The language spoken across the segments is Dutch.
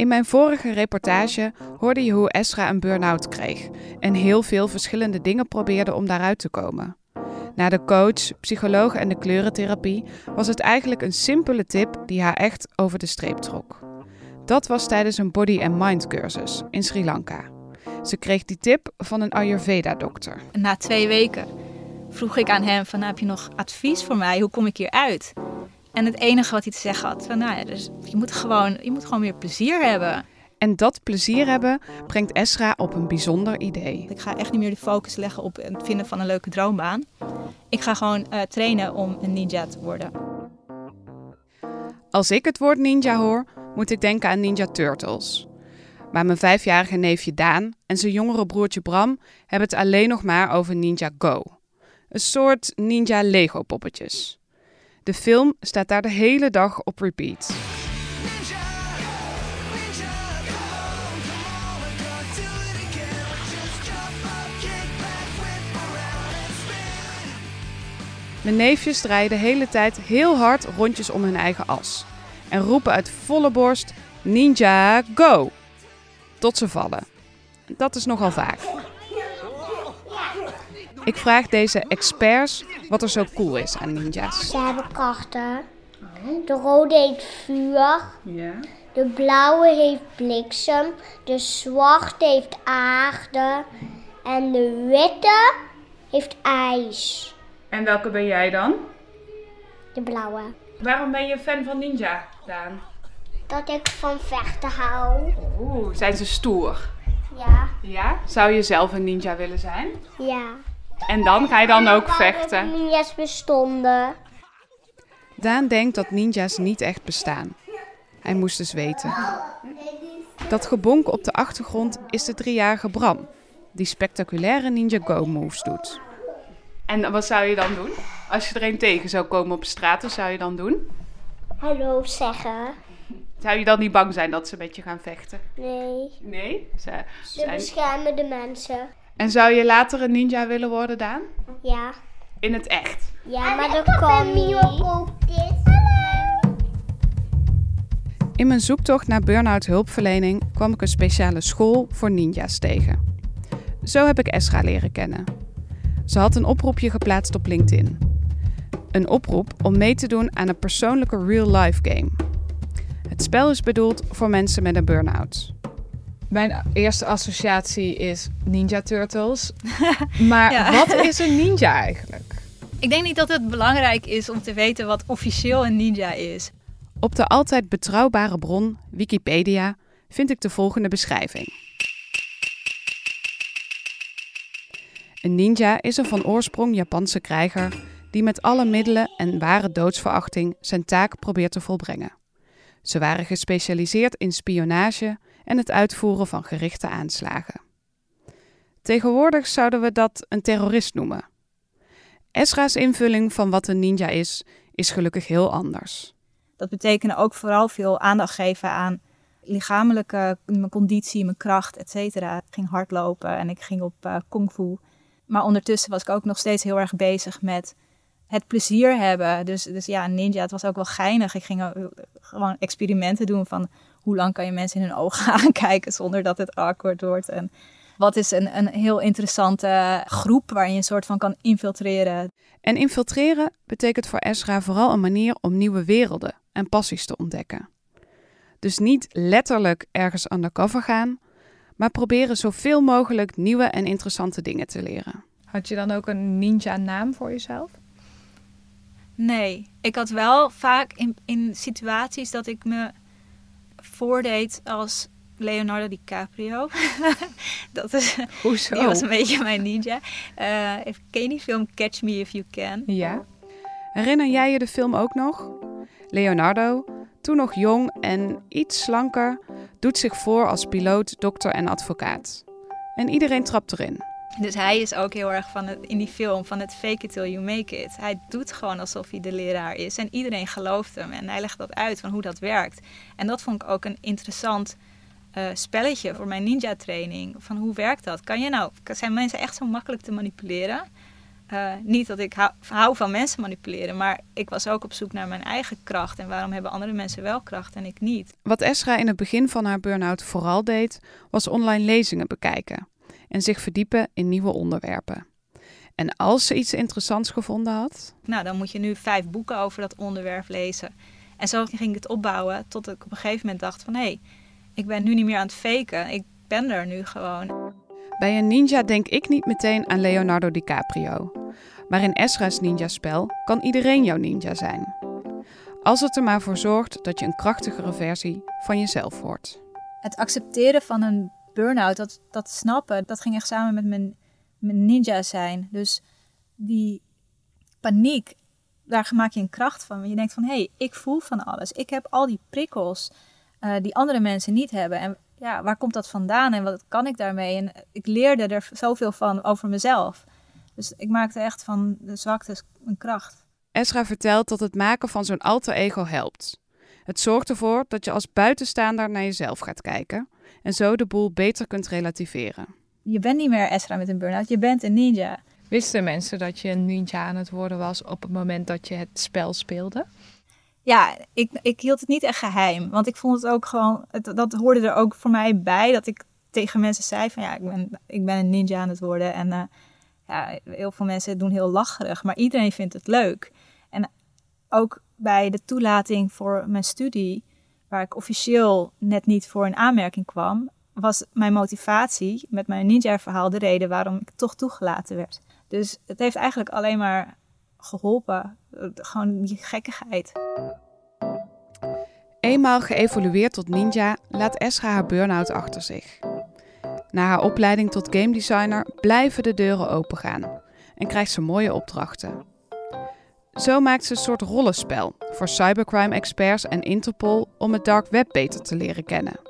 In mijn vorige reportage hoorde je hoe Esra een burn-out kreeg en heel veel verschillende dingen probeerde om daaruit te komen. Na de coach, psycholoog en de kleurentherapie was het eigenlijk een simpele tip die haar echt over de streep trok. Dat was tijdens een body and mind cursus in Sri Lanka. Ze kreeg die tip van een Ayurveda-dokter. Na twee weken vroeg ik aan hem van, nou, heb je nog advies voor mij? Hoe kom ik hier uit? En het enige wat hij te zeggen had, van, nou ja, dus je moet gewoon, je moet gewoon meer plezier hebben. En dat plezier hebben brengt Esra op een bijzonder idee. Ik ga echt niet meer de focus leggen op het vinden van een leuke droombaan. Ik ga gewoon uh, trainen om een ninja te worden. Als ik het woord ninja hoor, moet ik denken aan Ninja Turtles. Maar mijn vijfjarige neefje Daan en zijn jongere broertje Bram hebben het alleen nog maar over Ninja Go. Een soort ninja Lego poppetjes. De film staat daar de hele dag op repeat. Mijn neefjes draaien de hele tijd heel hard rondjes om hun eigen as. En roepen uit volle borst: Ninja, go! Tot ze vallen. Dat is nogal vaak. Ik vraag deze experts wat er zo cool is aan ninja's. Ze hebben krachten. De rode heeft vuur. De blauwe heeft bliksem. De zwarte heeft aarde. En de witte heeft ijs. En welke ben jij dan? De blauwe. Waarom ben je fan van ninja, Daan? Dat ik van vechten hou. Oeh, zijn ze stoer? Ja. Ja? Zou je zelf een ninja willen zijn? Ja. En dan ga je dan ook vechten? ninjas bestonden. Daan denkt dat ninja's niet echt bestaan. Hij moest dus weten. Dat gebonk op de achtergrond is de driejarige Bram, die spectaculaire Ninja Go moves doet. En wat zou je dan doen? Als je er een tegen zou komen op straat, wat zou je dan doen? Hallo zeggen. Zou je dan niet bang zijn dat ze met je gaan vechten? Nee. Nee? Ze Ze zijn... beschermen de mensen. En zou je later een ninja willen worden, Daan? Ja. In het echt? Ja, maar dat kan niet. In mijn zoektocht naar burn-out hulpverlening kwam ik een speciale school voor ninja's tegen. Zo heb ik Esra leren kennen. Ze had een oproepje geplaatst op LinkedIn. Een oproep om mee te doen aan een persoonlijke real-life game. Het spel is bedoeld voor mensen met een burn-out. Mijn eerste associatie is Ninja Turtles. Maar Ja. wat is een ninja eigenlijk? Ik denk niet dat het belangrijk is om te weten wat officieel een ninja is. Op de altijd betrouwbare bron Wikipedia vind ik de volgende beschrijving. Een ninja is een van oorsprong Japanse krijger die met alle middelen en ware doodsverachting zijn taak probeert te volbrengen. Ze waren gespecialiseerd in spionage en het uitvoeren van gerichte aanslagen. Tegenwoordig zouden we dat een terrorist noemen. Esra's invulling van wat een ninja is, is gelukkig heel anders. Dat betekende ook vooral veel aandacht geven aan lichamelijke mijn conditie, mijn kracht, et. Ik ging hardlopen en ik ging op uh, kung fu. Maar ondertussen was ik ook nog steeds heel erg bezig met het plezier hebben. Dus, dus ja, ninja, het was ook wel geinig. Ik ging uh, gewoon experimenten doen van hoe lang kan je mensen in hun ogen aankijken zonder dat het awkward wordt. En wat is een, een heel interessante groep waar je een soort van kan infiltreren. En infiltreren betekent voor Esra vooral een manier om nieuwe werelden en passies te ontdekken. Dus niet letterlijk ergens undercover gaan, maar proberen zoveel mogelijk nieuwe en interessante dingen te leren. Had je dan ook een ninja-naam voor jezelf? Nee, ik had wel vaak in, in situaties dat ik me voordeed als Leonardo DiCaprio. dat is, Hoezo? Die was een beetje mijn ninja. Uh, ken je die film Catch Me If You Can? Ja. Herinner jij je de film ook nog? Leonardo, toen nog jong en iets slanker, doet zich voor als piloot, dokter en advocaat. En iedereen trapt erin. Dus hij is ook heel erg van in die film van het fake it till you make it. Hij doet gewoon alsof hij de leraar is en iedereen gelooft hem. En hij legt dat uit van hoe dat werkt. En dat vond ik ook een interessant uh, spelletje voor mijn ninja training. Van hoe werkt dat? Kan je nou, zijn mensen echt zo makkelijk te manipuleren? Uh, niet dat ik hou, hou, van mensen manipuleren, maar ik was ook op zoek naar mijn eigen kracht. En waarom hebben andere mensen wel kracht en ik niet? Wat Esra in het begin van haar burn-out vooral deed, was online lezingen bekijken en zich verdiepen in nieuwe onderwerpen. En als ze iets interessants gevonden had? Nou, dan moet je nu vijf boeken over dat onderwerp lezen. En zo ging ik het opbouwen tot ik op een gegeven moment dacht van... hé, hey, ik ben nu niet meer aan het faken. Ik ben er nu gewoon. Bij een ninja denk ik niet meteen aan Leonardo DiCaprio. Maar in Esra's ninja-spel kan iedereen jouw ninja zijn. Als het er maar voor zorgt dat je een krachtigere versie van jezelf wordt. Het accepteren van een burn-out, dat, dat snappen, dat ging echt samen met mijn, mijn ninja zijn. Dus die paniek, daar maak je een kracht van. Je denkt van, hé, hey, ik voel van alles. Ik heb al die prikkels uh, die andere mensen niet hebben. En ja, waar komt dat vandaan en wat kan ik daarmee? En ik leerde er zoveel van over mezelf. Dus ik maakte echt van de zwakte een kracht. Esra vertelt dat het maken van zo'n alter ego helpt. Het zorgt ervoor dat je als buitenstaander naar jezelf gaat kijken en zo de boel beter kunt relativeren. Je bent niet meer Esra met een burn-out, je bent een ninja. Wisten mensen dat je een ninja aan het worden was op het moment dat je het spel speelde? Ja, ik, ik hield het niet echt geheim. Want ik vond het ook gewoon, het, dat hoorde er ook voor mij bij. Dat ik tegen mensen zei van ja, ik ben, ik ben een ninja aan het worden. En uh, ja, heel veel mensen doen heel lacherig, maar iedereen vindt het leuk. En ook bij de toelating voor mijn studie, waar ik officieel net niet voor een aanmerking kwam, was mijn motivatie met mijn ninja-verhaal de reden waarom ik toch toegelaten werd. Dus het heeft eigenlijk alleen maar geholpen. Gewoon die gekkigheid. Eenmaal geëvolueerd tot ninja, laat Esra haar burn-out achter zich. Na haar opleiding tot game designer blijven de deuren opengaan en krijgt ze mooie opdrachten. Zo maakt ze een soort rollenspel voor cybercrime experts en Interpol om het dark web beter te leren kennen.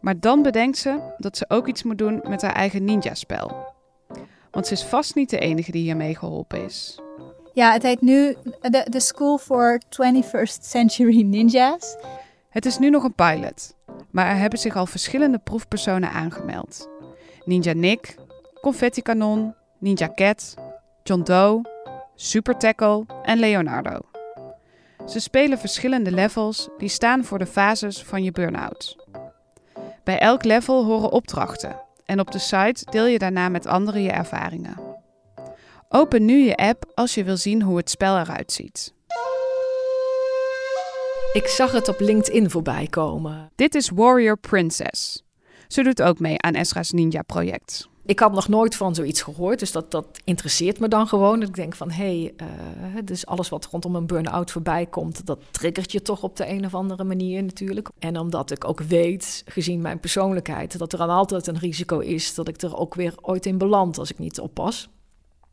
Maar dan bedenkt ze dat ze ook iets moet doen met haar eigen ninja-spel. Want ze is vast niet de enige die hiermee geholpen is. Ja, het heet nu de, de School for 21st Century Ninjas. Het is nu nog een pilot, maar er hebben zich al verschillende proefpersonen aangemeld. Ninja Nick, Confetti Kanon, Ninja Cat, John Doe, Super Tackle en Leonardo. Ze spelen verschillende levels die staan voor de fases van je burn-out. Bij elk level horen opdrachten en op de site deel je daarna met anderen je ervaringen. Open nu je app als je wil zien hoe het spel eruit ziet. Ik zag het op LinkedIn voorbij komen. Dit is Warrior Princess. Ze doet ook mee aan Esra's Ninja-project. Ik had nog nooit van zoiets gehoord, dus dat, dat interesseert me dan gewoon. Ik denk van, hé, hey, uh, dus alles wat rondom een burn-out voorbij komt... dat triggert je toch op de een of andere manier natuurlijk. En omdat ik ook weet, gezien mijn persoonlijkheid... dat er dan altijd een risico is dat ik er ook weer ooit in beland als ik niet oppas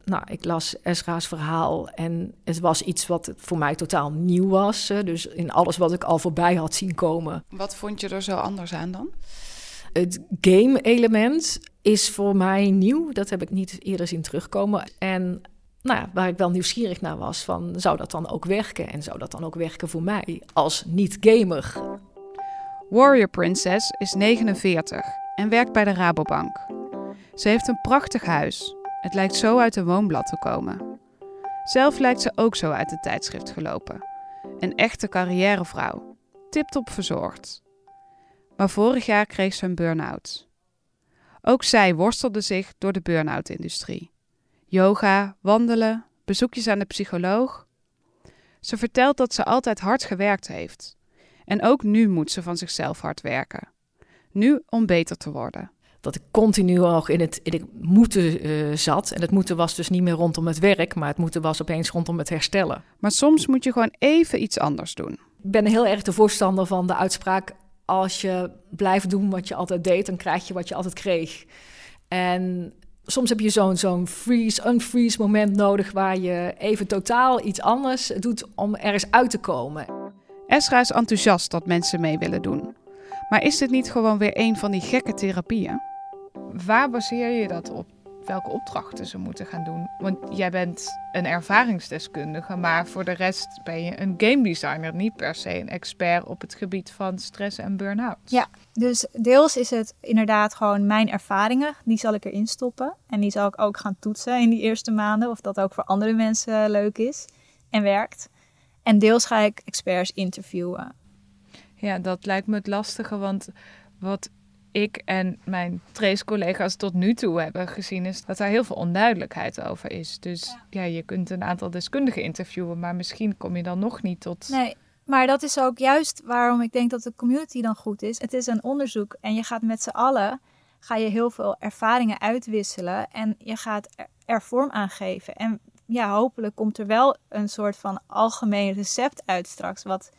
nou, ik las Esra's verhaal en het was iets wat voor mij totaal nieuw was. Dus in alles wat ik al voorbij had zien komen. Wat vond je er zo anders aan dan? Het game-element is voor mij nieuw. Dat heb ik niet eerder zien terugkomen. En nou waar ik wel nieuwsgierig naar was, van, zou dat dan ook werken? En zou dat dan ook werken voor mij als niet-gamer? Warrior Princess is 49 en werkt bij de Rabobank. Ze heeft een prachtig huis het lijkt zo uit een woonblad te komen. Zelf lijkt ze ook zo uit het tijdschrift gelopen. Een echte carrièrevrouw, tiptop verzorgd. Maar vorig jaar kreeg ze een burn-out. Ook zij worstelde zich door de burn-out-industrie. Yoga, wandelen, bezoekjes aan de psycholoog. Ze vertelt dat ze altijd hard gewerkt heeft. En ook nu moet ze van zichzelf hard werken. Nu om beter te worden dat ik continu nog in het, in het moeten uh, zat. En het moeten was dus niet meer rondom het werk, maar het moeten was opeens rondom het herstellen. Maar soms moet je gewoon even iets anders doen. Ik ben heel erg de voorstander van de uitspraak: als je blijft doen wat je altijd deed, dan krijg je wat je altijd kreeg. En soms heb je zo'n zo'n freeze, unfreeze moment nodig waar je even totaal iets anders doet om ergens uit te komen. Esra is enthousiast dat mensen mee willen doen. Maar is dit niet gewoon weer een van die gekke therapieën? Waar baseer je dat op? Welke opdrachten ze moeten gaan doen. Want jij bent een ervaringsdeskundige, maar voor de rest ben je een game designer, niet per se een expert op het gebied van stress en burn-out. Ja, dus deels is het inderdaad gewoon mijn ervaringen, die zal ik erin stoppen. En die zal ik ook gaan toetsen in die eerste maanden, of dat ook voor andere mensen leuk is en werkt. En deels ga ik experts interviewen. Ja, dat lijkt me het lastige, want wat ik en mijn trace-collega's tot nu toe hebben gezien, is dat daar heel veel onduidelijkheid over is. Dus ja. je kunt een aantal deskundigen interviewen, maar misschien kom je dan nog niet tot. Nee, maar dat is ook juist waarom ik denk dat de community dan goed is. Het is een onderzoek en je gaat met z'n allen ga je heel veel ervaringen uitwisselen en je gaat er vorm aan geven. En ja, hopelijk komt er wel een soort van algemeen recept uit straks, wat,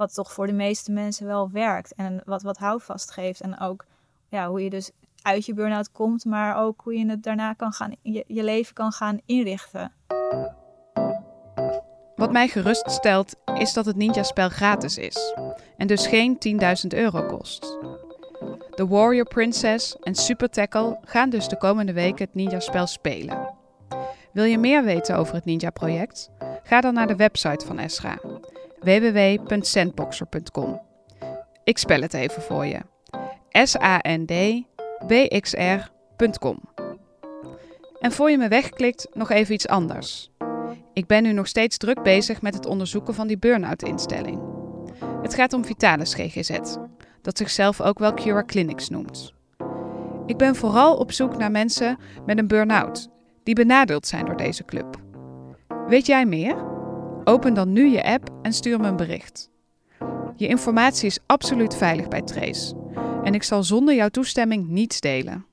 wat toch voor de meeste mensen wel werkt en wat, wat houvast geeft. En ook ja, hoe je dus uit je burn-out komt, maar ook hoe je het daarna kan gaan, je, je leven kan gaan inrichten. Wat mij geruststelt is dat het Ninja-spel gratis is en dus geen 10.000 euro kost. De Warrior Princess en Super Tackle gaan dus de komende weken het Ninja-spel spelen. Wil je meer weten over het Ninja-project? Ga dan naar de website van Esra, www.sandboxer.com. Ik spel het even voor je. S-A-N-D-B-X-R.com. En voor je me wegklikt, nog even iets anders. Ik ben nu nog steeds druk bezig met het onderzoeken van die burn-out instelling. Het gaat om Vitalis GGZ, dat zichzelf ook wel Cura Clinics noemt. Ik ben vooral op zoek naar mensen met een burn-out die benadeeld zijn door deze club. Weet jij meer? Open dan nu je app en stuur me een bericht. Je informatie is absoluut veilig bij Trace en ik zal zonder jouw toestemming niets delen.